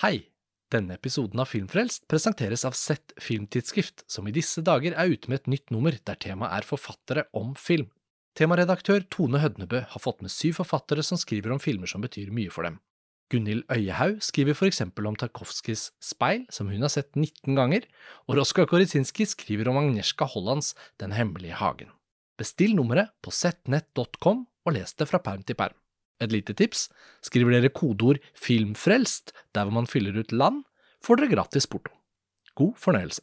Hei! Denne episoden av Filmfrelst presenteres av Sett Filmtidsskrift, som i disse dager er ute med et nytt nummer der temaet er forfattere om film. Temaredaktør Tone Hødnebø har fått med syv forfattere som skriver om filmer som betyr mye for dem. Gunhild Øyehaug skriver for eksempel om Tarkovskijs Speil, som hun har sett 19 ganger, og Roska Koritsinski skriver om Agnieszka Hollands Den hemmelige hagen. Bestill nummeret på settnett.com og les det fra perm til perm. Et lite tips, skriver dere kodeord 'filmfrelst' der hvor man fyller ut land, får dere gratis porto. God fornøyelse.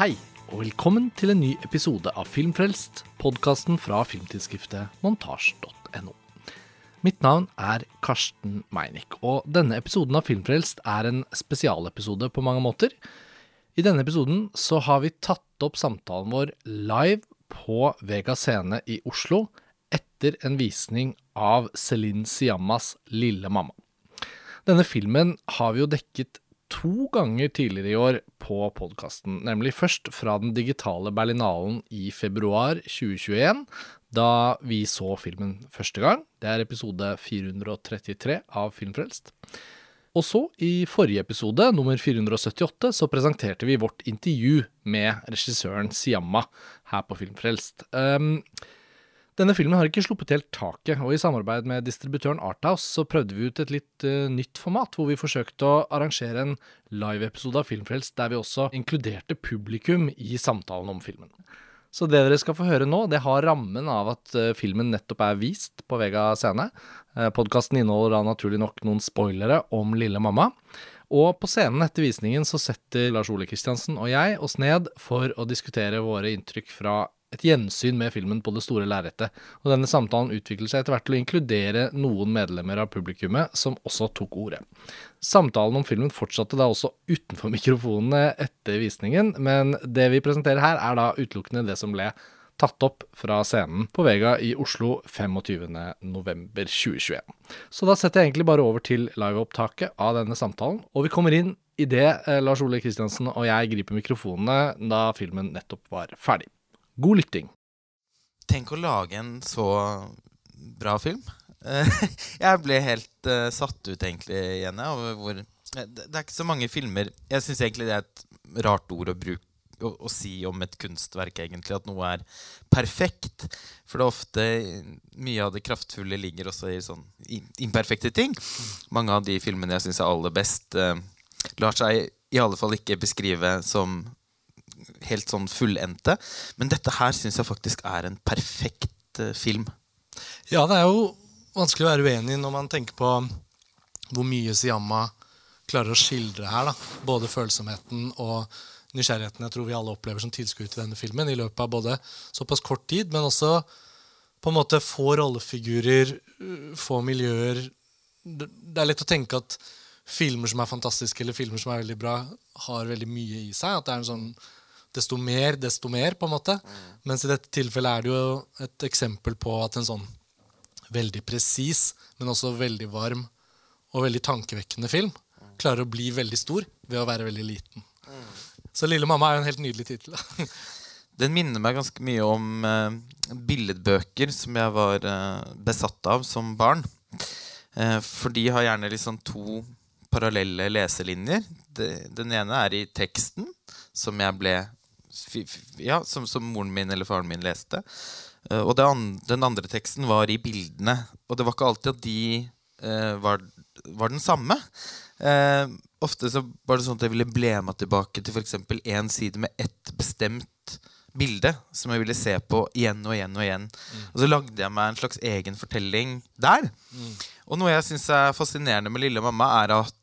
Hei, og velkommen til en ny episode av Filmfrelst, podkasten fra filmtidsskriftet montasj.no. Mitt navn er Karsten Meinick, og denne episoden av Filmfrelst er en spesialepisode på mange måter. I denne episoden så har vi tatt opp samtalen vår live på Vega Scene i Oslo etter en visning av Celine Siammas Lille mamma. Denne filmen har vi jo dekket to ganger tidligere i år på podkasten, nemlig først fra den digitale Berlinalen i februar 2021, da vi så filmen første gang. Det er episode 433 av Filmfrelst. Og så, i forrige episode, nummer 478, så presenterte vi vårt intervju med regissøren Siamma her på Filmfrelst. Um, denne filmen har ikke sluppet helt taket, og i samarbeid med distributøren Arthouse så prøvde vi ut et litt uh, nytt format, hvor vi forsøkte å arrangere en live-episode av Filmfrelst der vi også inkluderte publikum i samtalen om filmen. Så det dere skal få høre nå, det har rammen av at uh, filmen nettopp er vist på Vega scene. Uh, Podkasten inneholder da naturlig nok noen spoilere om Lille mamma. Og på scenen etter visningen så setter Lars Ole Kristiansen og jeg oss ned for å diskutere våre inntrykk fra et gjensyn med filmen på det store lerretet, og denne samtalen utviklet seg etter hvert til å inkludere noen medlemmer av publikummet som også tok ordet. Samtalen om filmen fortsatte da også utenfor mikrofonene etter visningen, men det vi presenterer her er da utelukkende det som ble tatt opp fra scenen på Vega i Oslo 25.11.2021. Så da setter jeg egentlig bare over til liveopptaket av denne samtalen, og vi kommer inn idet Lars Ole Kristiansen og jeg griper mikrofonene da filmen nettopp var ferdig. God lytting. Tenk å lage en så bra film. jeg ble helt uh, satt ut, egentlig, igjen over hvor Det er ikke så mange filmer Jeg syns egentlig det er et rart ord å bruke å, å, si om et kunstverk, egentlig, at noe er perfekt. For det er ofte Mye av det kraftfulle ligger også i sånn imperfekte ting. Mange av de filmene jeg syns er aller best, uh, lar seg i alle fall ikke beskrive som helt sånn fullendte. Men dette her syns jeg faktisk er en perfekt uh, film. Ja, det er jo vanskelig å være uenig når man tenker på hvor mye Siyama klarer å skildre her. da. Både følsomheten og nysgjerrigheten jeg tror vi alle opplever som tilskuere til denne filmen i løpet av både såpass kort tid, men også på en måte få rollefigurer, få miljøer. Det er lett å tenke at filmer som er fantastiske eller filmer som er veldig bra, har veldig mye i seg. At det er en sånn desto mer, desto mer, på en måte. Mens i dette tilfellet er det jo et eksempel på at en sånn veldig presis, men også veldig varm og veldig tankevekkende film klarer å bli veldig stor ved å være veldig liten. Så 'Lille mamma' er jo en helt nydelig tittel. Den minner meg ganske mye om eh, billedbøker som jeg var eh, besatt av som barn. Eh, for de har gjerne liksom to parallelle leselinjer. De, den ene er i teksten, som jeg ble ja, som, som, moren min eller faren min leste. Uh, og den andre teksten var i bildene. Og det var ikke alltid at de uh, var, var, den samme. Uh, ofte så var det sånn at jeg ville ble meg tilbake til f.eks. én side med ett bestemt bilde som jeg ville se på igjen og igjen. Og igjen mm. Og så lagde jeg meg en slags egen fortelling der. Mm. Og noe jeg syns er fascinerende med Lille mamma, er at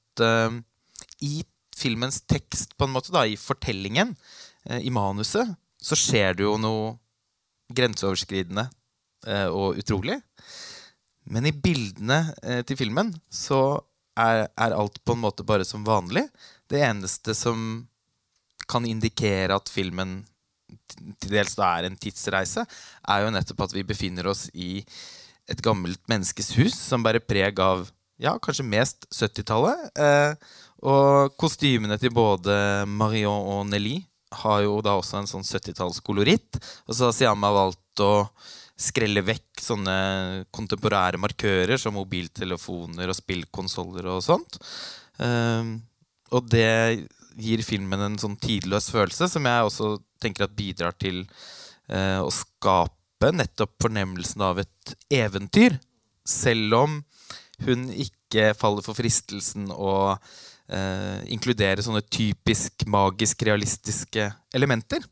i filmens tekst, på en måte, da, i fortellingen, Eh, i manuset så skjer det jo noe grenseoverskridende eh, og utrolig. Men i bildene eh, til filmen så er, er, alt på en måte bare som vanlig. Det eneste som kan indikere at filmen til dels da er en tidsreise, er jo nettopp at vi befinner oss i et gammelt menneskes hus som bærer preg av ja, kanskje mest 70-tallet. Eh, Og kostymene til både Marion og Nelly har jo da også en sånn 70-tallskoloritt. Og så har Siama valgt å skrelle vekk sånne kontemporære markører som mobiltelefoner og spillkonsoller og sånt. Um, og det gir filmen en sånn tidløs følelse, som jeg også tenker at bidrar til uh, å skape nettopp fornemmelsen av et eventyr. Selv om hun ikke faller for fristelsen å uh, inkludere sånne typisk magisk realistiske elementer.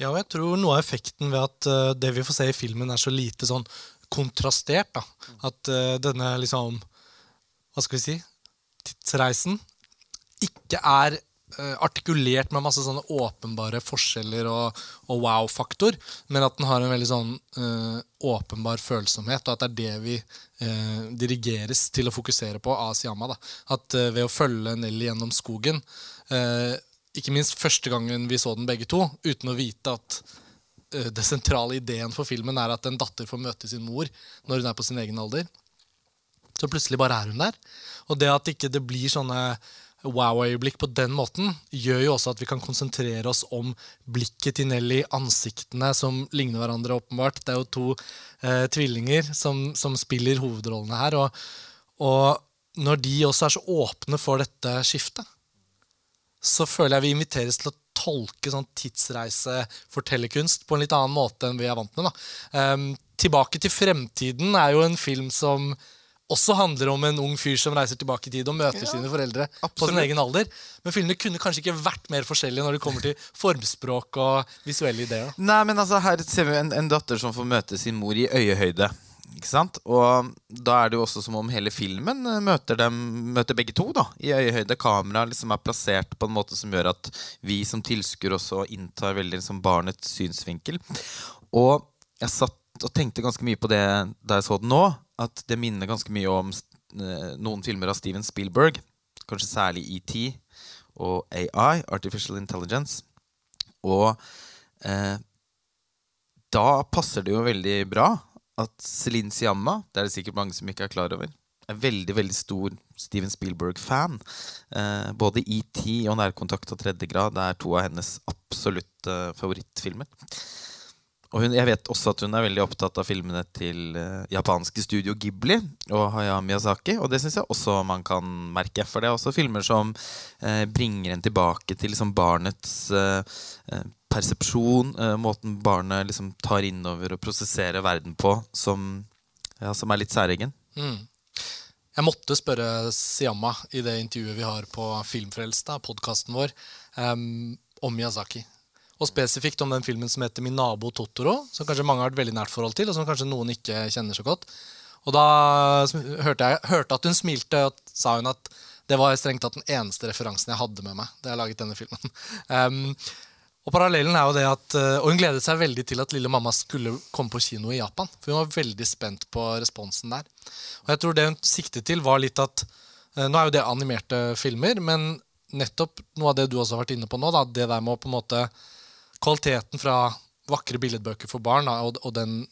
Ja, og jeg tror noe av effekten ved at uh, det vi får se i filmen, er så lite sånn kontrastert. da. At uh, denne liksom Hva skal vi si? Tidsreisen ikke er artikulert med masse sånne åpenbare forskjeller og, og wow-faktor, men at den har en veldig sånn åpenbar følsomhet, og at det er det vi dirigeres til å fokusere på av Siyama. da. At ved å følge Nelly gjennom skogen ikke minst første gangen vi så den begge to, uten å vite at uh, det sentrale ideen for filmen er at en datter får møte sin mor når hun er på sin egen alder. Så plutselig bare er hun der. Og det at ikke det blir sånne wow-øyeblikk på den måten, gjør jo også at vi kan konsentrere oss om blikket til Nelly, ansiktene som ligner hverandre, åpenbart. Det er jo to eh, tvillinger som, som, spiller hovedrollene her. Og, og når de også er så åpne for dette skiftet, så føler jeg vi inviteres til å tolke sånn tidsreisefortellerkunst på en litt annen måte enn vi er vant med. Um, 'Tilbake til fremtiden' er jo en film som også handler om en ung fyr som reiser tilbake i tid og møter ja, sine foreldre absolutt. på sin egen alder. Men filmene kunne kanskje ikke vært mer forskjellige når det kommer til formspråk og visuelle ideer. Nei, men altså, Her ser vi en, en datter som får møte sin mor i øyehøyde. Ikke sant? Og da er det jo også som om hele filmen eh, møter, dem, møter begge to da, i øyehøyde. Kameraet liksom er plassert på en måte som gjør at vi som tilskuere også inntar veldig liksom, barnets synsvinkel. Og jeg satt og tenkte ganske mye på det da jeg så den nå, at det minner ganske mye om eh, noen filmer av Steven Spielberg. Kanskje særlig ET og AI, Artificial Intelligence. Og eh, da passer det jo veldig bra at Celine Siamma, det er det sikkert mange som ikke er klar over, er veldig veldig stor Steven Spielberg-fan. Eh, både ET og Nærkontakt og Tredje grad er to av hennes absolutte favorittfilmer. Og hun, jeg vet også at hun er veldig opptatt av filmene til uh, japanske studio Ghibli og Hayao Miyazaki. Og det syns jeg også man kan merke. For det er også filmer som uh, bringer en tilbake til liksom, barnets uh, persepsjon. måten barnet liksom, tar innover og prosesserer verden på, som, ja, som er litt særegen. Mm. Jeg måtte spørre Siyama i det intervjuet vi har på Filmfrelst, podkasten vår, um, om Miyazaki. Og spesifikt om den filmen som heter Min nabo Totoro, som kanskje mange har et veldig nært forhold til, og som kanskje noen ikke kjenner så godt. Og da hørte jeg hørte at hun smilte, og sa hun at det var strengt tatt den eneste referansen jeg hadde med meg da jeg laget denne filmen. Um, og parallellen er jo det at, eh, og Hun gledet seg veldig til at lille mamma skulle komme på kino i Japan. For hun var veldig spent på responsen der. Og jeg tror det hun siktet til, var litt at eh, Nå er jo det animerte filmer, men nettopp noe av det du også har vært inne på nå, da, det der med å på en måte kvaliteten fra vakre billedbøker for barn og, og, den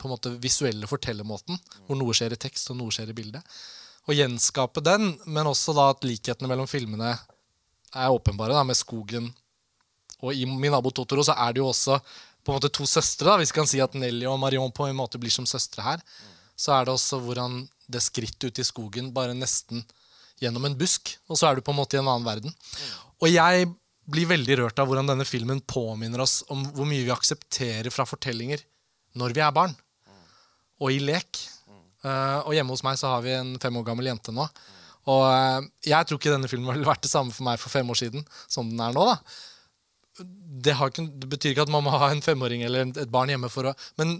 på en måte visuelle fortellermåten, hvor noe skjer i tekst og noe skjer i bildet. Å gjenskape den, men også da at likhetene mellom filmene er åpenbare, da, med skogen. Og i Min nabo Totoro så er det jo også på en måte to søstre. da, Hvis vi kan si at Nelly og Marion på en måte blir som søstre her, så er det også hvordan det skrittet ut i skogen bare nesten gjennom en busk, og så er du på en måte i en annen verden. Og jeg blir veldig rørt av hvordan denne filmen påminner oss om hvor mye vi aksepterer fra fortellinger når vi er barn, og i lek. Uh, og hjemme hos meg så har vi en fem år gammel jente nå. Og uh, jeg tror ikke denne filmen ville vært det samme for meg for fem år siden som den er nå. da. Det, ikke, det betyr ikke at man må ha en femåring eller et barn hjemme for å Men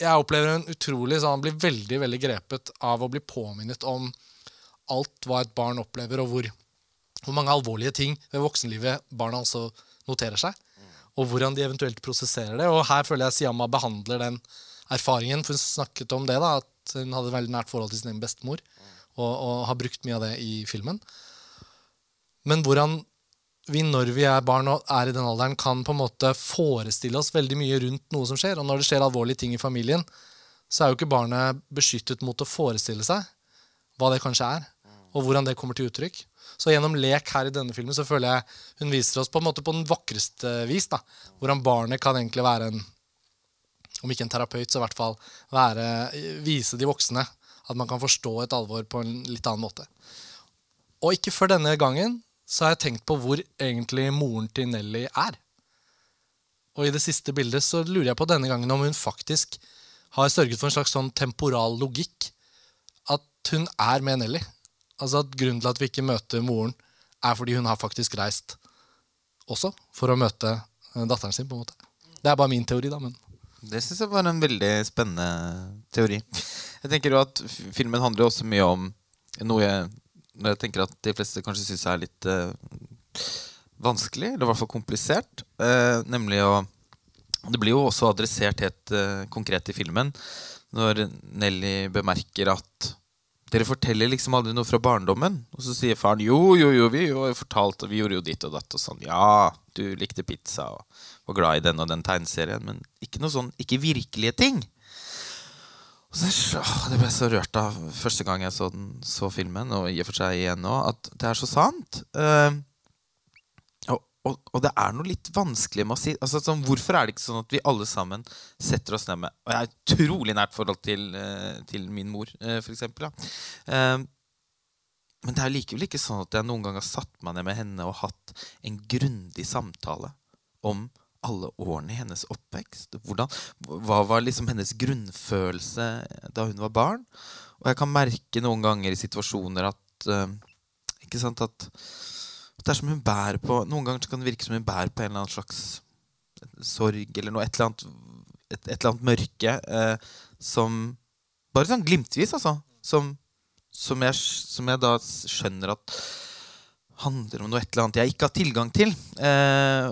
jeg opplever en utrolig sånn, Han blir veldig veldig grepet av å bli påminnet om alt hva et barn opplever, og hvor hvor mange alvorlige ting ved voksenlivet barna også noterer seg. Og hvordan de eventuelt prosesserer det. Og her føler jeg Siyama behandler den erfaringen. For hun snakket om det, da, at hun hadde et veldig nært forhold til sin egen bestemor. Og, og, har brukt mye av det i filmen. Men hvordan vi når vi er barn og er i den alderen, kan på en måte forestille oss veldig mye rundt noe som skjer. Og når det skjer alvorlige ting i familien, så er jo ikke barnet beskyttet mot å forestille seg hva det kanskje er, og hvordan det kommer til uttrykk. Så gjennom lek her i denne filmen så føler jeg hun viser oss på en måte på den vakreste vis. da, Hvordan barnet kan egentlig være en om ikke en terapeut, så i hvert fall være, vise de voksne at man kan forstå et alvor på en litt annen måte. Og ikke før denne gangen så har jeg tenkt på hvor egentlig moren til Nelly er. Og i det siste bildet så lurer jeg på denne gangen om hun faktisk har sørget for en slags sånn temporal logikk. At hun er med Nelly. Altså at grunnen til at vi ikke møter moren, er fordi hun har faktisk reist også for å møte eh, datteren sin. på en måte. Det er bare min teori, da. men... Det syns jeg var en veldig spennende teori. Jeg tenker jo at Filmen handler også mye om noe jeg, jeg tenker at de fleste kanskje syns er litt uh, vanskelig, eller i hvert fall komplisert. Uh, nemlig å Det blir jo også adressert helt uh, konkret i filmen når Nelly bemerker at dere forteller liksom aldri noe fra barndommen. Og så sier faren jo, jo, jo, vi jo fortalt, og vi gjorde jo ditt og datt og sånn. Ja, du likte pizza og var glad i den og den tegneserien, men ikke noe sånn, ikke virkelige ting. Og så, åh, det ble så rørt av første gang jeg så, den, så filmen, og i og for seg igjen nå, at det er så sant. Uh, og, og, det er noe litt vanskelig med å si altså, sånn, Hvorfor er det ikke sånn at vi alle sammen setter oss ned med Og jeg har utrolig nært forhold til, uh, til min mor, f.eks. for eksempel. Uh, men det er likevel ikke sånn at jeg noen gang har satt meg ned med henne og hatt en grundig samtale om alle årene i hennes oppvekst. Hvordan, hva var liksom hennes grunnfølelse da hun var barn? Og jeg kan merke noen ganger i situasjoner at Ikke sant at som hun bærer på Noen ganger kan det virke som hun bærer på en eller annen slags sorg eller noe, et eller annet, et, et eller annet mørke eh, som Bare sånn glimtvis, altså. Som, som, jeg, som, jeg, da skjønner at handler om noe et eller annet jeg ikke har tilgang til. Eh,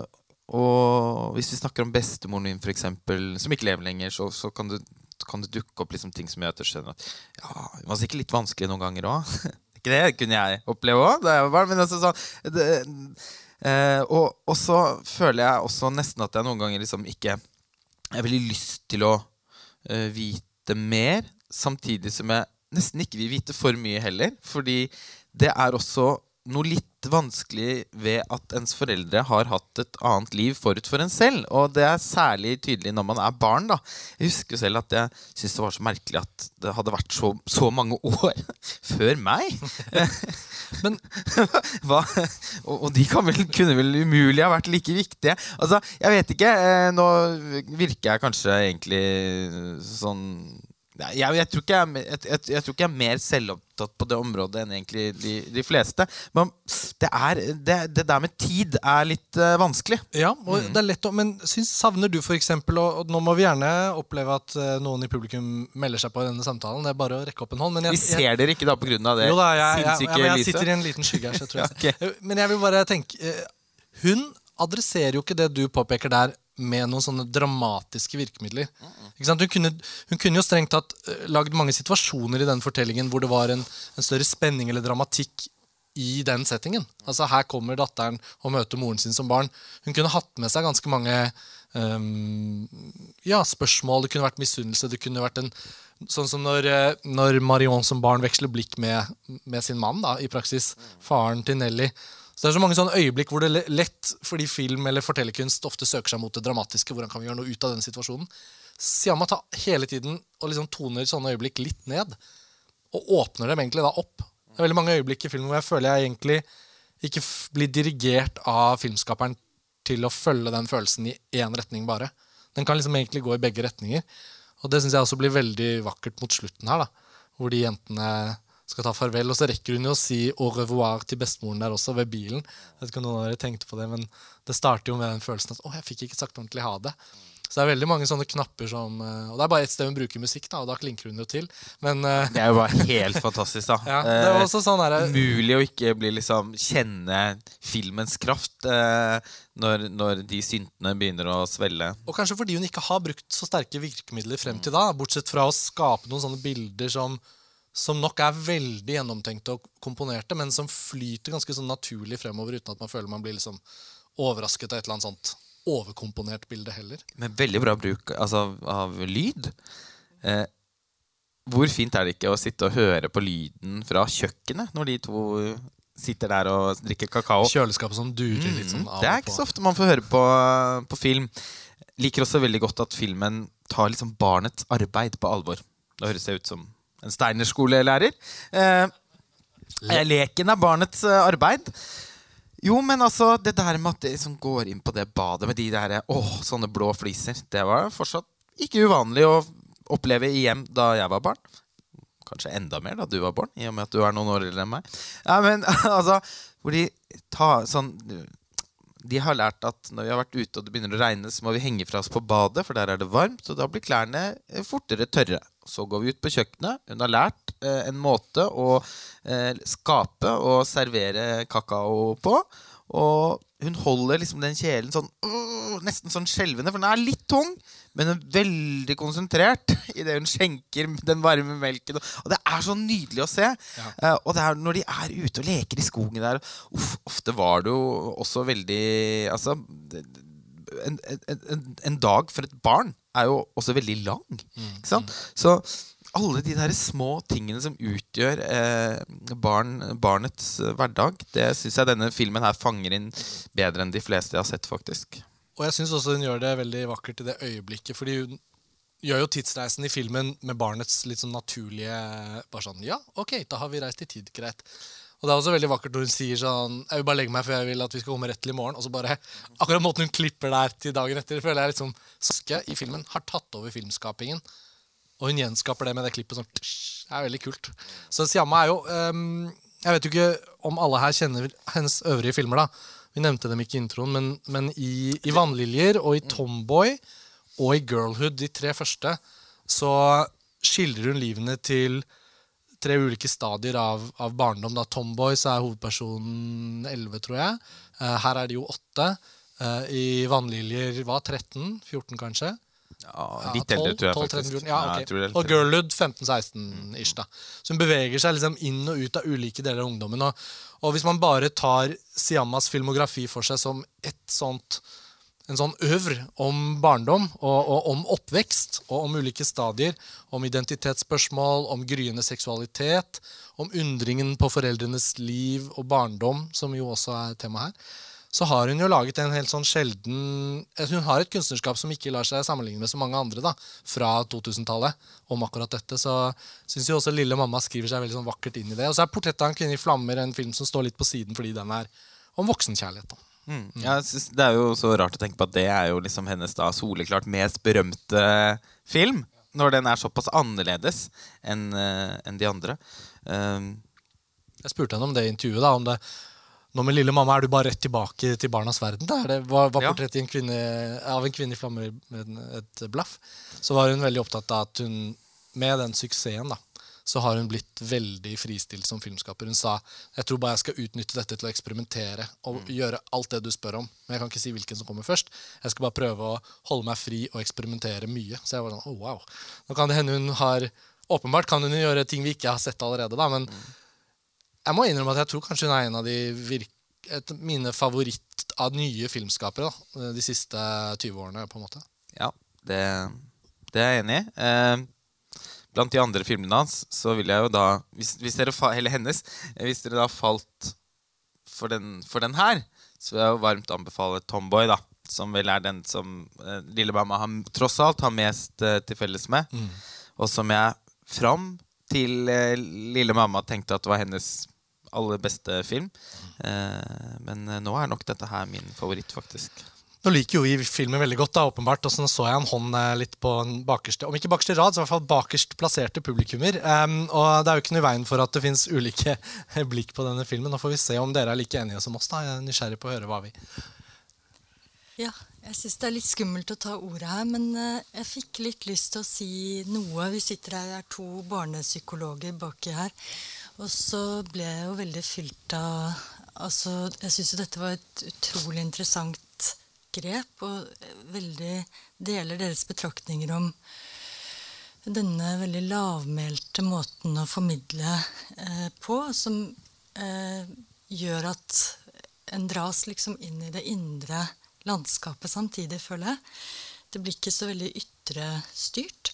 og hvis vi snakker om bestemoren min, for eksempel, som ikke lever lenger, så, så kan, det, kan, det, dukke opp liksom ting som gjør at jeg skjønner at ja, hun var sikkert litt vanskelig noen ganger òg. Ikke det kunne jeg oppleve òg da jeg var barn. Men altså sånn eh, og, og, så føler jeg også nesten at jeg noen ganger liksom ikke Jeg har veldig lyst til å uh, vite mer, samtidig som jeg nesten ikke vil vite for mye heller. Fordi det er også noe litt vanskelig ved at ens foreldre har hatt et annet liv forut for en selv. Og det er særlig tydelig når man er barn. da. Jeg husker selv at jeg syntes det var så merkelig at det hadde vært så, så mange år før meg. Men hva? Og, og de vel, kunne vel umulig ha vært like viktige. Altså, jeg vet ikke. Eh, nå virker jeg kanskje egentlig sånn jeg, jeg, tror jeg, jeg, jeg, tror ikke jeg er mer selvopptatt på det området enn egentlig de, de fleste. Men det, er, det, det, der med tid er litt uh, vanskelig. Ja, og mm. det er lett å, Men syns, savner du f.eks. Og, og nå må vi gjerne oppleve at uh, noen i publikum melder seg på i denne samtalen. Det er bare å rekke opp en hånd. vi ser dere ikke da pga. det jo da, sinnssyke lyset? Jeg sitter i en liten skygge her. Så jeg tror jeg okay. Men jeg vil bare tenke uh, Hun adresserer jo ikke det du påpeker der med noen sånne dramatiske virkemidler. Hun kunne, hun, kunne, jo strengt tatt uh, lagd mange situasjoner i den fortellingen hvor det var en, en, større spenning eller dramatikk i den settingen. Altså Her kommer datteren og møter moren sin som barn. Hun kunne hatt med seg ganske mange um, ja, spørsmål. Det kunne vært misunnelse. Det kunne vært en Sånn som når, eh, når Marion som barn veksler blikk med, med sin mann, da, i praksis. Faren til Nelly. Så det er så mange sånne øyeblikk hvor det lett, fordi film eller fortellerkunst ofte søker seg mot det dramatiske, hvordan kan vi gjøre noe ut av den situasjonen, Siama tar hele tiden og liksom toner sånne øyeblikk litt ned. Og åpner dem egentlig da opp. Det er veldig mange øyeblikk i filmen hvor jeg føler jeg egentlig ikke blir dirigert av filmskaperen til å følge den følelsen i én retning bare. Den kan liksom egentlig gå i begge retninger. Og det syns jeg også blir veldig vakkert mot slutten her, da. Hvor de jentene skal ta farvel. Og så rekker hun jo å si au revoir til bestemoren der også, ved bilen. Jeg vet ikke om noen av dere tenkte på det, men det starter jo med den følelsen at å, jeg fikk ikke sagt ordentlig ha det. Så det er veldig mange sånne knapper som eh, Og det er bare ett sted hun bruker musikk, da, og da klinker hun jo til. Men, uh, det er jo bare helt fantastisk, da. ja, det er også sånn her, Umulig å ikke bli liksom kjenne filmens kraft uh, når, når, de syntene begynner å svelle. Og kanskje fordi hun ikke har brukt så sterke virkemidler frem til da, bortsett fra å skape noen sånne bilder som som nok er veldig gjennomtenkte og komponerte, men som flyter ganske sånn naturlig fremover uten at man føler man blir liksom overrasket av et eller annet sånt overkomponert bilde heller. Med veldig bra bruk altså, av lyd. Eh, hvor fint er det ikke å sitte og høre på lyden fra kjøkkenet når de to sitter der og drikker kakao. Kjøleskapet som durer litt sånn av Det er ikke så ofte man får høre på, på film. Liker også veldig godt at filmen tar liksom barnets arbeid på alvor. Da høres det ut som en Steiner-skolelærer. Eh, leken er barnets eh, arbeid. Jo, men altså, det der med at det liksom går inn på det badet med de der åh, sånne blå fliser, det var fortsatt ikke uvanlig å oppleve i hjem da jeg var barn. Kanskje enda mer da du var barn, i og med at du er noen år eldre enn meg. Ja, men altså, hvor de tar sånn de har lært at når vi har vært ute og det begynner å regne, så må vi henge fra oss på badet, for der er det varmt, og da blir klærne eh, fortere tørre. Så går vi ut på kjøkkenet. Hun har lært eh, en måte å eh, skape og servere kakao på. Og hun holder liksom den kjelen sånn øh, nesten sånn skjelvende, for den er litt tung, men hun er veldig konsentrert idet hun skjenker den varme melken. Og det er så nydelig å se. Eh, og det er når de er ute og leker i skogen der uff, Ofte var det jo også veldig Altså en, en, en, en dag for et barn er jo også veldig lang. Ikke sant? Så alle de der små tingene som utgjør eh, barn, barnets hverdag, det syns jeg denne filmen her fanger inn bedre enn de fleste jeg har sett, faktisk. Og jeg syns også hun gjør det veldig vakkert i det øyeblikket. Fordi hun gjør jo tidsreisen i filmen med barnets litt sånn naturlige Bare sånn Ja, OK, da har vi reist i tid. Greit. Og det er også veldig vakkert når hun sier sånn Jeg vil bare legge meg før jeg vil at vi skal komme rett til i morgen. Og så bare Akkurat måten hun klipper der til dagen etter, føler jeg liksom Saske i filmen har tatt over filmskapingen. Og hun gjenskaper det med det klippet sånn Det er veldig kult. Så Siamma er jo um, Jeg vet jo ikke om alle her kjenner hennes øvrige filmer, da. Vi nevnte dem ikke i introen, men, men i, i 'Vannliljer' og i 'Tomboy' og i 'Girlhood', de tre første, så skildrer hun livene til tre ulike stadier av, av barndom. Da. Tomboy er hovedpersonen 11, tror jeg. Uh, her er de jo 8. Uh, I 'Vannliljer' var 13? 14, kanskje? Ja, Ja, litt eldre, tror jeg 12, faktisk. 13, 14, ja, ok. jeg tror det er litt Og. Girlhood 15-16 ish. da. Så hun beveger seg liksom inn og ut av ulike deler av ungdommen. Og, og hvis man bare tar Siamas filmografi for seg som et sånt en sånn øvr om barndom og, og om oppvekst og om ulike stadier, om identitetsspørsmål, om gryende seksualitet, om undringen på foreldrenes liv og barndom, som jo også er tema her, så har hun jo laget en helt sånn sjelden eh, Hun har et kunstnerskap som ikke lar seg sammenligne med så mange andre da, fra 2000-tallet om akkurat dette. Så syns jo også Lille mamma skriver seg veldig sånn vakkert inn i det. Og så er 'Portrett av en kvinne i flammer' en film som står litt på siden fordi den er om voksenkjærlighet. da. Mm. Ja, jeg synes det er jo så rart å tenke på at det er jo liksom hennes da soleklart mest berømte film. Når den er såpass annerledes enn en de andre. Um, Jeg spurte henne om det i intervjuet. da, om det nå med lille mamma er du bare rett tilbake til barnas verden. Da. Det, var, var Ja. portrettet en kvinne, av en kvinne i flammer med et blaff. Så var hun veldig opptatt av at hun med den suksessen da, så har hun blitt veldig fristilt som filmskaper. Hun sa jeg tror bare jeg skal utnytte dette til å eksperimentere og gjøre alt det du spør om. Men jeg kan ikke si hvilken som kommer først. Jeg skal bare prøve å holde meg fri og eksperimentere mye. Så jeg var sånn, oh wow. Nå kan det hende hun har Åpenbart kan hun gjøre ting vi ikke har sett allerede, da, men jeg må innrømme at jeg tror kanskje hun er en av de virke, et, mine favoritt av nye filmskapere da, de siste 20 årene. på en måte. ja, det, det er jeg enig i. Eh, blant de andre filmene hans så ville jeg jo da Hvis, hvis dere Eller hennes. eh, Hvis dere da falt for den, for den her, så vil jeg jo varmt anbefale Tomboy, da. Som vel er den som uh, lille mamma har, tross alt har mest uh, til felles med. Og som jeg fram til uh, lille mamma tenkte at var hennes aller beste film. Uh, men eh, nå er nok dette her min favoritt, faktisk. Nå liker jo vi filmen veldig godt, da, åpenbart. Og så så jeg en hånd eh, litt på en bakerste, om ikke bakerste rad, så i hvert fall bakerst plasserte publikummer. Um, og det er jo ikke noe i veien for at det fins ulike blikk på denne filmen. Nå får vi se om dere er like enige som oss. da. Jeg er nysgjerrig på å høre hva vi Ja, jeg syns det er litt skummelt å ta ordet her, men eh, jeg fikk litt lyst til å si noe. Vi sitter her, det er to barnepsykologer baki her. Og så ble jeg jo veldig fylt av Altså, jeg syns jo dette var et utrolig interessant grep, og veldig deler deres betraktninger om denne veldig lavmælte måten å formidle eh, på, som eh, gjør at en dras liksom inn i det indre landskapet samtidig, føler jeg. Det blir ikke så veldig ytre styrt.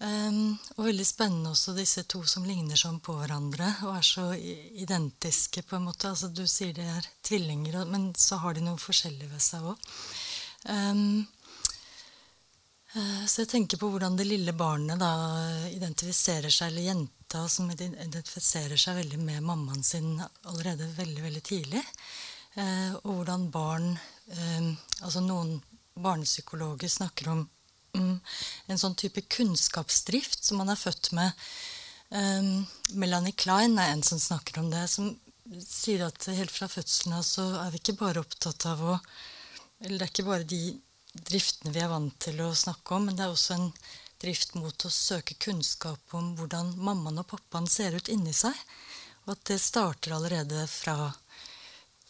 Um, og veldig spennende også disse to som ligner sånn på hverandre og er så identiske, på en måte. Altså, du sier de er tvillinger, men så har de noe forskjellig ved seg òg. Um, uh, så jeg tenker på hvordan det lille barnet da identifiserer seg, eller jenta som identifiserer seg veldig med mammaen sin allerede veldig, veldig tidlig. Uh, og hvordan barn um, Altså noen barnepsykologer snakker om. En sånn type kunnskapsdrift som man er født med. Um, Melanie Klein er en som snakker om det, som sier at helt fra fødselen av så er vi ikke bare opptatt av å Eller det er ikke bare de driftene vi er vant til å snakke om, men det er også en drift mot å søke kunnskap om hvordan mammaen og pappaen ser ut inni seg. Og at det starter allerede fra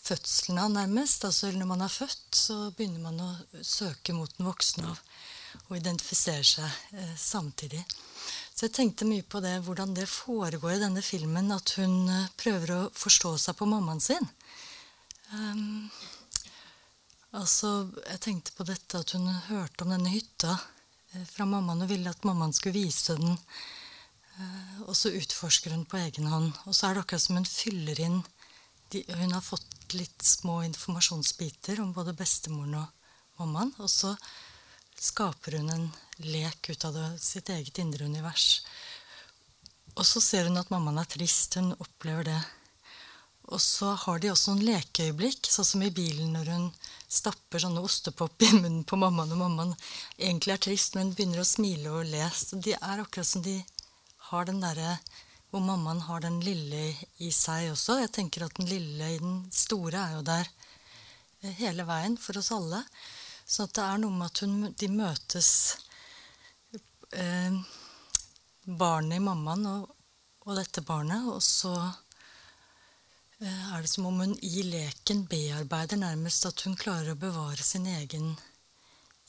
fødselen av, nærmest. Altså når man er født, så begynner man å søke mot den voksne. av og identifisere seg eh, samtidig. Så jeg tenkte mye på det, hvordan det foregår i denne filmen. At hun eh, prøver å forstå seg på mammaen sin. Um, altså, Jeg tenkte på dette at hun hørte om denne hytta eh, fra mammaen og ville at mammaen skulle vise den. Uh, og så utforsker hun på egen hånd. Og så er det akkurat som hun fyller inn de, Hun har fått litt små informasjonsbiter om både bestemoren og mammaen. Og så skaper hun en lek ut av det, sitt eget indre univers. Og så ser hun at mammaen er trist. Hun opplever det. Og så har de også noen lekeøyeblikk, sånn som i bilen når hun stapper sånne ostepop i munnen på mammaen, og mammaen egentlig er trist, men begynner å smile og le. De er akkurat som de har den derre hvor mammaen har den lille i seg også. Jeg tenker at den lille i den store er jo der eh, hele veien for oss alle. Så det er noe med at hun, de møtes eh, Barnet i mammaen og, og, dette barnet. Og så eh, er det som om hun i leken bearbeider nærmest at hun klarer å bevare sin egen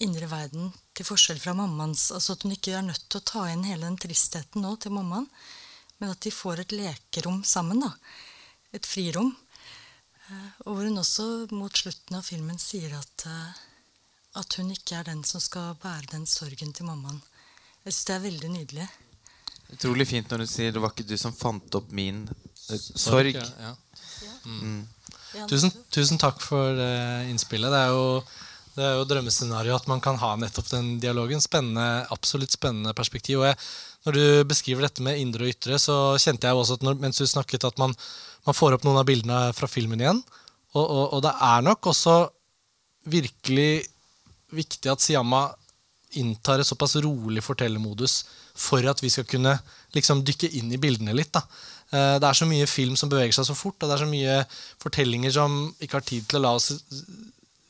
indre verden til forskjell fra mammaens. Altså at hun ikke er nødt til å ta inn hele den tristheten nå til mammaen, men at de får et lekerom sammen. da, Et frirom. Eh, og hvor hun også mot slutten av filmen sier at eh, at hun ikke er den som skal bære den sorgen til mammaen. Jeg syns det er veldig nydelig. Utrolig fint når du sier det var ikke du som fant opp min uh, sorg. Ja, ja. Mm. Tusen, tusen, takk for uh, innspillet. Det er jo, det er jo drømmescenario at man kan ha nettopp den dialogen. Spennende, absolutt spennende perspektiv. Og jeg, når du beskriver dette med indre og ytre, så kjente jeg også at når, mens du snakket, at man, man, får opp noen av bildene fra filmen igjen. Og, og, og det er nok også virkelig viktig at Siyama inntar et såpass rolig fortellermodus for at vi skal kunne liksom dykke inn i bildene litt. Da. Eh, det er så mye film som beveger seg så fort, og det er så mye fortellinger som ikke har tid til å la oss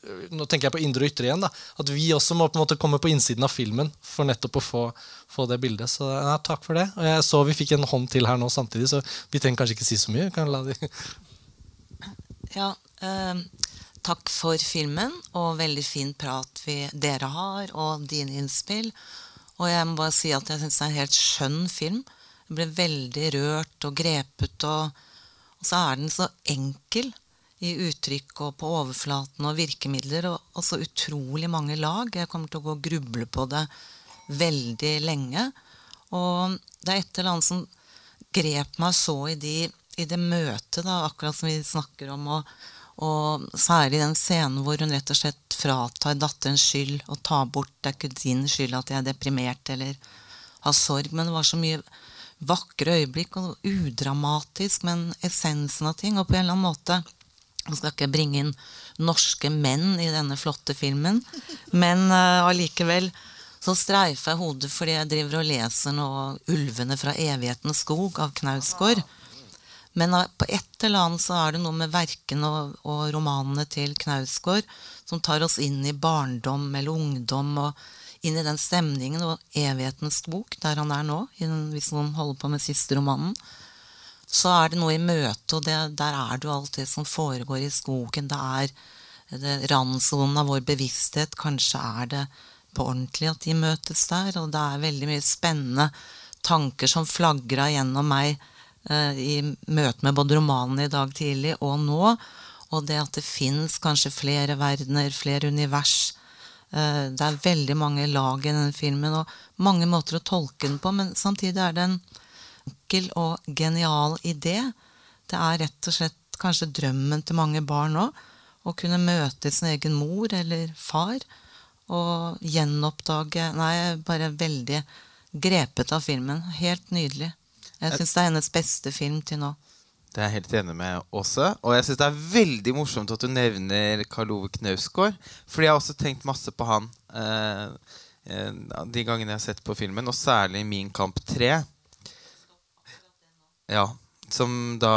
Nå tenker jeg på indre og ytre igjen. da, At vi også må på en måte komme på innsiden av filmen for nettopp å få, få det bildet. Så ja, takk for det. Og jeg så vi fikk en hånd til her nå samtidig, så vi trenger kanskje ikke si så mye. Kan la de ja, øh, takk for filmen og veldig fin prat vi, dere har, og dine innspill. Og jeg må bare si at jeg syns det er en helt skjønn film. Jeg ble veldig rørt og grepet. Og, og, så er den så enkel i uttrykk og på overflaten og virkemidler. Og, og så utrolig mange lag. Jeg kommer til å gå og gruble på det veldig lenge. Og det er et eller annet som grep meg så i, de, i det møtet, da, akkurat som vi snakker om. og og særlig den scenen hvor hun rett og slett fratar datterens skyld og tar bort Det er ikke din skyld at jeg er deprimert eller har sorg, men det var så mye vakre øyeblikk og udramatisk, men essensen av ting. Og på en eller annen måte Jeg skal ikke bringe inn norske menn i denne flotte filmen, men uh, så streifer jeg hodet fordi jeg driver og leser nå 'Ulvene fra evighetens skog' av Knausgård. Men på et eller annet så er det noe med verkene og, og, romanene til Knausgård som tar oss inn i barndom eller ungdom og inn i den stemningen og evighetens bok, der han er nå, hvis noen holder på med siste romanen. Så er det noe i møtet, og det, der er det jo alt det som foregår i skogen. Det er det, randsonen av vår bevissthet. Kanskje er det på ordentlig at de møtes der. Og det er veldig mye spennende tanker som flagra gjennom meg Eh, i møte med både romanene i dag tidlig og nå. Og det at det fins kanskje flere verdener, flere univers. Eh, det er veldig mange lag i denne filmen, og mange måter å tolke den på, men samtidig er det en enkel og genial idé. Det er rett og slett kanskje drømmen til mange barn òg. Å kunne møte sin egen mor eller far og gjenoppdage Nei, jeg er bare veldig grepet av filmen. Helt nydelig. Jeg syns det er hennes beste film til nå. Det er jeg helt enig med Åse. Og jeg syns det er veldig morsomt at du nevner Karl Ove Knausgård. Fordi jeg har også tenkt masse på han eh, eh, de gangene jeg har sett på filmen, og særlig Min kamp 3. Ja, som da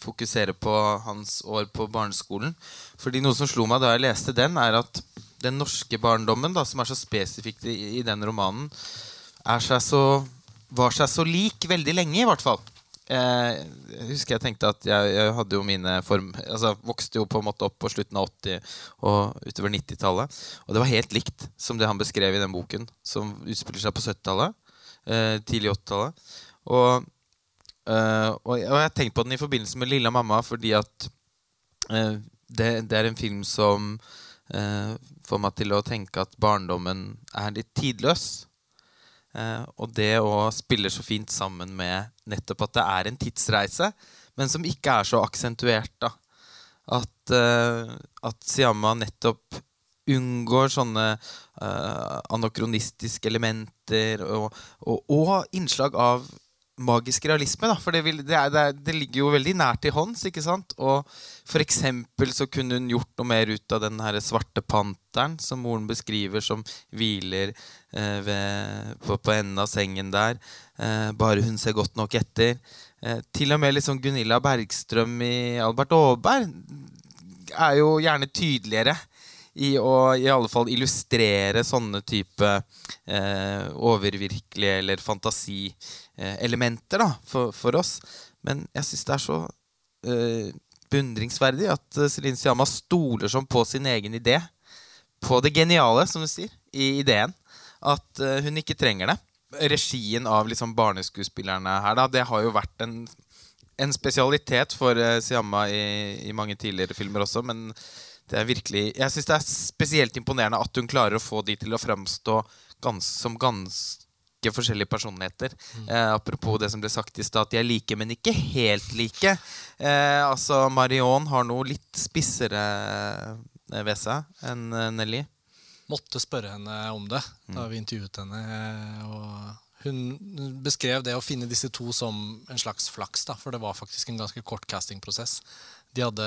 fokuserer på hans år på barneskolen. Fordi noe som slo meg da jeg leste den, er at den norske barndommen, da, som er så spesifikt i, i den romanen, seg så, var seg så lik veldig lenge, i hvert fall. Eh, jeg husker jeg tenkte at jeg, jeg hadde jo mine form Altså vokste jo på en måte opp på slutten av 80- og utover 90-tallet. Og det var helt likt som det han beskrev i den boken, som utspiller seg på 70-tallet. Eh, tidlig 80-tallet. Og, eh, og, jeg har tenkt på den i forbindelse med 'Lilla mamma' fordi at eh, det, det, er en film som eh, får meg til å tenke at barndommen er litt tidløs. Eh, og det å spille så fint sammen med nettopp at det er en tidsreise, men som ikke er så aksentuert. da. At, eh, at Siamma nettopp unngår sånne eh, anakronistiske elementer og, og, og innslag av magisk realisme. Da. For det, vil, det, er, det, er, det, ligger jo veldig nært i hånds. ikke sant? Og for eksempel så kunne hun gjort noe mer ut av den her svarte panteren som moren beskriver, som hviler eh, ved, på, på, enden av sengen der. Eh, bare hun ser godt nok etter. Eh, til og med liksom Gunilla Bergstrøm i Albert Aaberg er jo gjerne tydeligere i å i alle fall illustrere sånne type eh, overvirkelige eller fantasielementer da, for, for, oss. Men jeg syns det er så eh, beundringsverdig at uh, Celine Siama stoler sånn på sin egen idé. På det geniale, som du sier, i ideen. At hun ikke trenger det. Regien av liksom barneskuespillerne her, da, det har jo vært en, en spesialitet for Siama i, i mange tidligere filmer også, men det er virkelig Jeg syns det er spesielt imponerende at hun klarer å få de til å framstå gans, som ganske forskjellige personligheter. Mm. Eh, apropos det som ble sagt i stad, at de er like, men ikke helt like. Eh, altså, Marion har noe litt spissere eh, ved seg enn eh, Nelly. Måtte spørre henne om det da mm. vi intervjuet henne. Og hun beskrev det å finne disse to som en slags flaks, da, for det var faktisk en ganske kort castingprosess de hadde,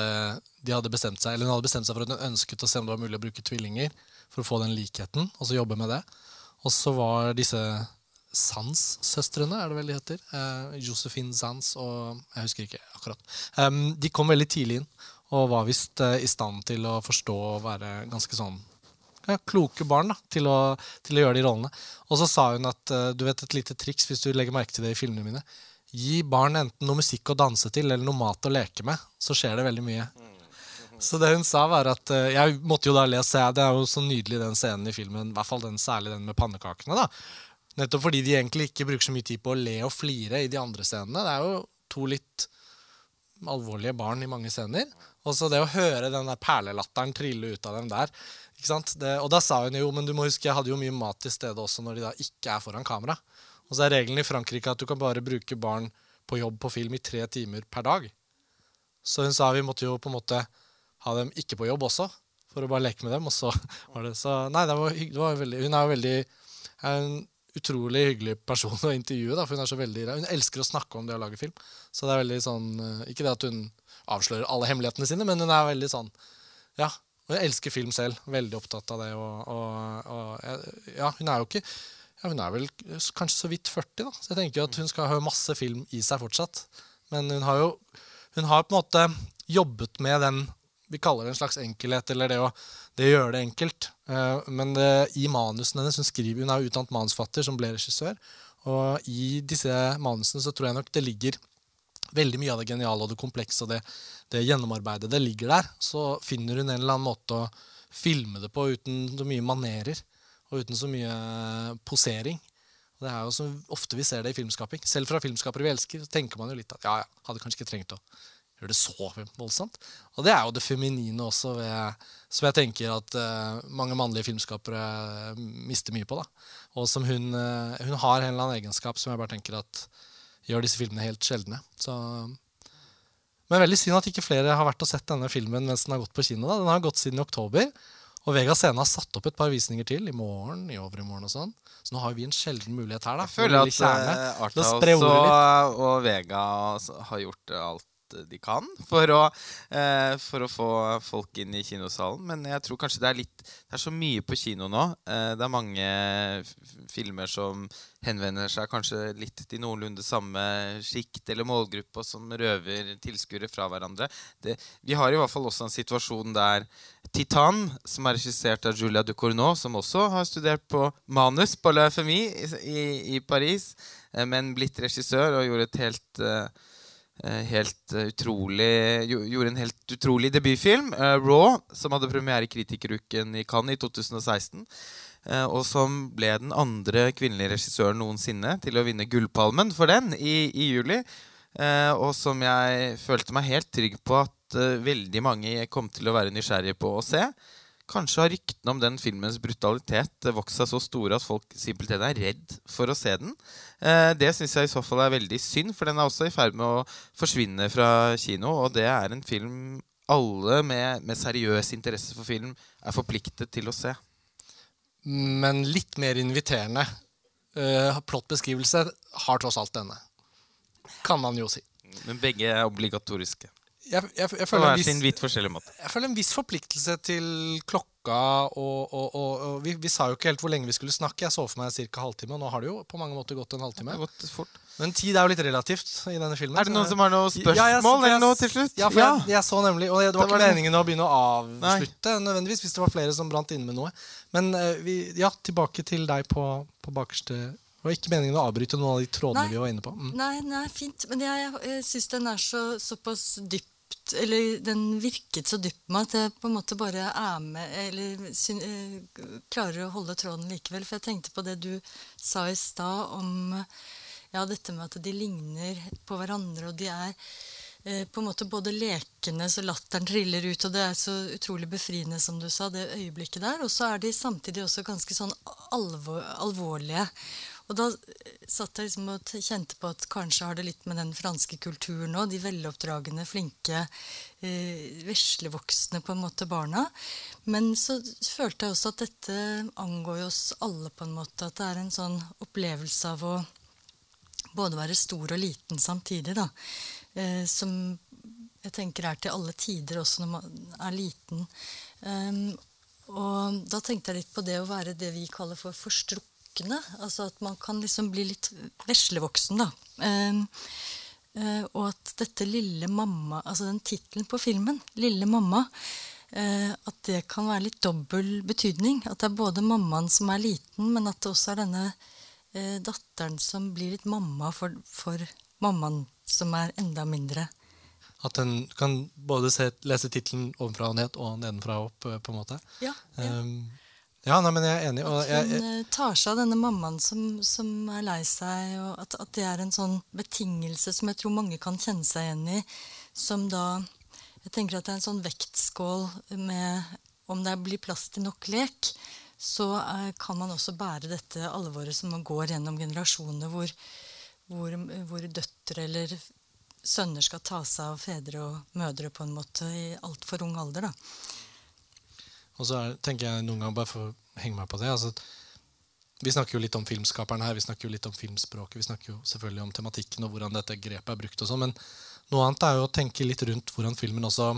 de hadde, bestemt seg eller hun hadde bestemt seg for at hun ønsket å se om det var mulig å bruke tvillinger for å få den likheten, og så jobbe med det. Og så var disse Sands-søstrene, er det vel de heter. Eh, Josefin Sands og Jeg husker ikke akkurat. Um, de kom veldig tidlig inn og var visst uh, i stand til å forstå og være ganske sånn ja, kloke barn da, til å, til å, gjøre de rollene. Og så sa hun at uh, du vet et lite triks hvis du legger merke til det i filmene mine. Gi barn enten noe musikk å danse til eller noe mat å leke med, så skjer det veldig mye. Så det hun sa, var at uh, Jeg måtte jo da lese Det er jo så nydelig, den scenen i filmen. I hvert fall den, særlig den med pannekakene. da Nettopp fordi de egentlig ikke bruker så mye tid på å le og flire i de andre scenene. Det er jo to litt alvorlige barn i mange scener. Og så det å høre den der perlelatteren trille ut av dem der ikke sant? Det, Og da sa hun jo men du må huske, jeg hadde jo mye mat til stede også når de da ikke er foran kamera. Og så er regelen i Frankrike at du kan bare bruke barn på jobb på film i tre timer per dag. Så hun sa vi måtte jo på en måte ha dem ikke på jobb også, for å bare leke med dem. Og så var det så Nei, det var, det var veldig Hun er jo veldig er en utrolig hyggelig person å intervjue. Da, for Hun er så veldig Hun elsker å snakke om det å lage film. Så det er veldig sånn eh, Ikke det at hun avslører alle hemmelighetene sine, men hun er veldig sånn Ja. Hun elsker film selv. Veldig opptatt av det. Og, og, og ja, hun er jo ikke ja, Hun er vel kanskje så vidt 40, da. så jeg tenker jo at hun skal ha masse film i seg fortsatt. Men hun har jo hun har på en måte jobbet med den vi kaller det en slags enkelhet, eller det å, det å gjøre det enkelt. Uh, men det, i manusene hennes Hun skriver, hun er utdannet manusfatter som ble regissør. Og i disse manusene så tror jeg nok det ligger veldig mye av det geniale og det komplekse og det, det gjennomarbeidede ligger der. Så finner hun en eller annen måte å filme det på uten så mye manerer og uten så mye posering. Og det er jo så ofte vi ser det i filmskaping. Selv fra filmskapere vi elsker, så tenker man jo litt at ja, ja, hadde kanskje ikke trengt å gjør det så voldsomt. Og det er jo det feminine også, ved, som jeg tenker at uh, mange mannlige filmskapere mister mye på. da. Og som hun, uh, hun har en eller annen egenskap som jeg bare tenker at gjør disse filmene helt sjeldne. Så, men veldig synd at ikke flere har vært og sett denne filmen mens den har gått på kino. da. Den har gått siden i oktober. Og Vega Scene har satt opp et par visninger til i morgen, i overmorgen og sånn. Så nå har vi en sjelden mulighet her. da. Jeg føler at Arthouse og, og Vega har gjort alt de kan for å, eh, for å, få folk inn i kinosalen. Men jeg tror kanskje det er litt Det er så mye på kino nå. Eh, det er mange filmer som henvender seg kanskje litt til noenlunde samme sjikt eller målgruppe, og som røver tilskuere fra hverandre. Det, vi har i hvert fall også en situasjon der Titan, som er regissert av Julia Ducournau, som også har studert på manus på La FMI i, i, i Paris, eh, men blitt regissør og gjorde et helt Eh, helt uh, utrolig Gjorde en helt utrolig debutfilm, uh, 'Raw', som hadde premiere i Kritikeruken i Cannes i 2016. Uh, og som ble den andre kvinnelige regissøren noensinne til å vinne Gullpalmen for den i, i juli. og som jeg følte meg helt trygg på at veldig mange kom til å være nysgjerrige på å se. Kanskje har ryktene om den filmens brutalitet vokst seg så store at folk simpelthen er redd for å se den. Eh, det syns jeg i så fall er veldig synd, for den er også i ferd med å forsvinne fra kino. Og det er en film alle med, med seriøs interesse for film er forpliktet til å se. Men litt mer inviterende uh, plottbeskrivelse har tross alt denne. Kan man jo si. Men begge er obligatoriske jeg, jeg, jeg, føler en viss, jeg, føler en viss forpliktelse til klokka. Og, og, og, og vi, vi, sa jo ikke helt hvor lenge vi skulle snakke. Jeg så for meg ca. halvtime. Og nå har det jo på mange måter gått en halvtime. Gått fort. Men tid er jo litt relativt i denne filmen. Er det noen som har noe spørsmål ja, eller noe til slutt? Ja, for ja. Jeg, så nemlig Og det var, det var ikke meningen å begynne å avslutte Nei. nødvendigvis hvis det var flere som brant inne med noe. Men uh, vi, ja, tilbake til deg på, på bakerste det var ikke meningen å avbryte noen av de trådene nei, vi var inne på. Mm. Nei, nei, fint. Men jeg, jeg, jeg syns den er så, såpass dyp eller den virket så dypt med at jeg på en måte bare er med Eller syn, uh, klarer å holde tråden likevel. For jeg tenkte på det du sa i stad om ja, dette med at de ligner på hverandre, og de er eh, på en måte både lekende så latteren triller ut, og det er så utrolig befriende, som du sa, det øyeblikket der. Og så er de samtidig også ganske sånn alvor, alvorlige. Og da satt jeg liksom og kjente på at kanskje har det litt med den franske kulturen òg. De veloppdragne, flinke, eh, veslevoksne på en måte barna. Men så følte jeg også at dette angår jo oss alle på en måte. At det er en sånn opplevelse av å både være stor og liten samtidig. da. Eh, som jeg tenker er til alle tider, også når man er liten. Um, og da tenkte jeg litt på det å være det vi kaller for forstrukket voksne. Altså at man kan liksom bli litt veslevoksen, da. Uh, uh, og at dette lille mamma, altså den tittelen på filmen, 'Lille mamma', uh, at det kan være litt dobbel betydning. At det er både mammaen som er liten, men at det også er denne eh, datteren som blir litt mamma for, for mammaen som er enda mindre. At en kan både se, lese tittelen ovenfra og ned og nedenfra og opp? på en måte. Ja, ja. Um, ja, nei, men jeg er enig. at hun jeg, jeg, tar seg av denne mammaen som, som, er lei seg. og at, at, det er en sånn betingelse som jeg tror mange kan kjenne seg igjen i. Som da Jeg tenker at det er en sånn vektskål med Om det blir plass til nok lek, så er, eh, kan man også bære dette alvoret som man går gjennom generasjoner, hvor, hvor, hvor døtre eller sønner skal ta seg av fedre og mødre på en måte i altfor ung alder. da. Og så er, tenker jeg noen ganger, bare for å henge meg på det altså, Vi snakker jo litt om filmskaperen her, vi snakker jo litt om filmspråket, vi snakker jo selvfølgelig om tematikken og hvordan dette grepet er brukt. og sånn, Men noe annet er jo å tenke litt rundt hvordan filmen også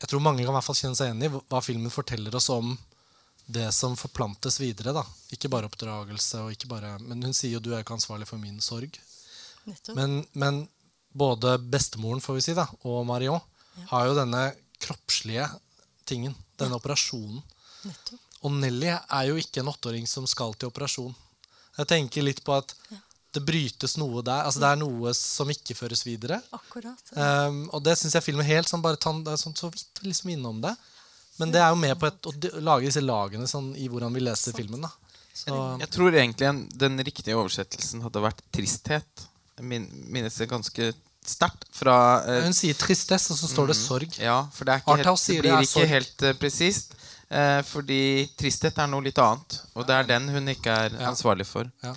Jeg tror mange kan i hvert fall kjenne seg enig i hva filmen forteller oss om det som forplantes videre. da. Ikke bare oppdragelse, og ikke bare, men hun sier jo du er ikke ansvarlig for min sorg. Men, men, både bestemoren får vi si da, og Marion ja. har jo denne kroppslige tingen denne operasjonen. Nettopp. Og Nelly er jo ikke en åtteåring som skal til operasjon. Jeg tenker litt på at ja. det brytes noe der. altså Det er noe som ikke føres videre. Akkurat. Ja. Um, og det syns jeg filmen helt sånn bare tann, det er sånn, så vidt liksom innom det. Men det er jo med på et, å lage disse lagene sånn, i hvordan vi leser filmen. da. Så. Jeg tror egentlig en, den riktige oversettelsen hadde vært tristhet. Jeg minnes en ganske sterkt fra uh, Hun sier 'tristesse', og så står det 'sorg'. Ja, for det, er ikke helt, det det blir er ikke helt uh, presist. Uh, fordi tristhet er noe litt annet. Og det er den hun ikke er Ja. ansvarlig for. Ja.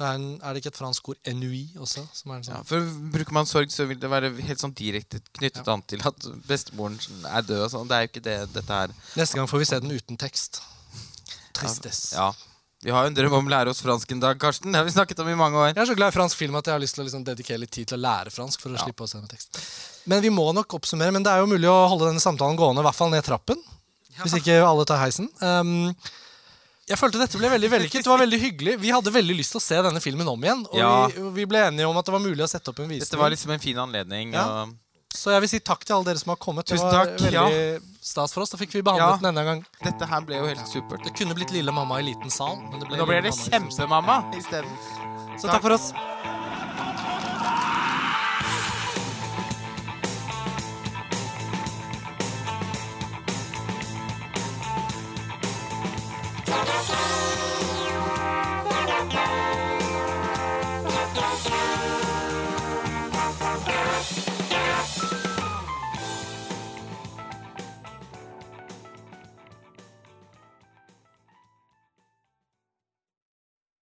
Er, en, er det ikke et fransk ord 'ennui' også? Som er en Ja, sånn. for Bruker man sorg, så vil det være helt sånn direkte knyttet an til at bestemoren er død. og sånn. Det er jo ikke det dette er. Neste gang får vi se den uten tekst. Tristesse. Ja. Vi har jo en drøm om å lære oss fransk en dag, Karsten. Det har vi snakket om i mange år. Jeg er så glad i fransk film at jeg har lyst til å liksom dedikere litt tid til å lære fransk. for å slippe å se med tekst. Men vi må nok oppsummere. Men det er jo mulig å holde denne samtalen gående, i hvert fall ned trappen. Hvis ikke alle tar heisen. Um, jeg følte dette ble veldig vellykket. Det var veldig hyggelig. Vi hadde veldig lyst til å se denne filmen om igjen. Og Ja. vi, vi ble enige om at det var mulig å sette opp en visning. Dette var liksom en fin anledning. Ja. Og Så jeg vil si takk til alle dere som har kommet. Tusen det var takk, veldig stas for oss. Da fikk vi behandlet Ja. den enda en gang. dette her ble jo helt supert. Det kunne blitt Lille mamma i liten sal. Men det ble Nå ble det. Kjempemamma isteden. Så takk for oss.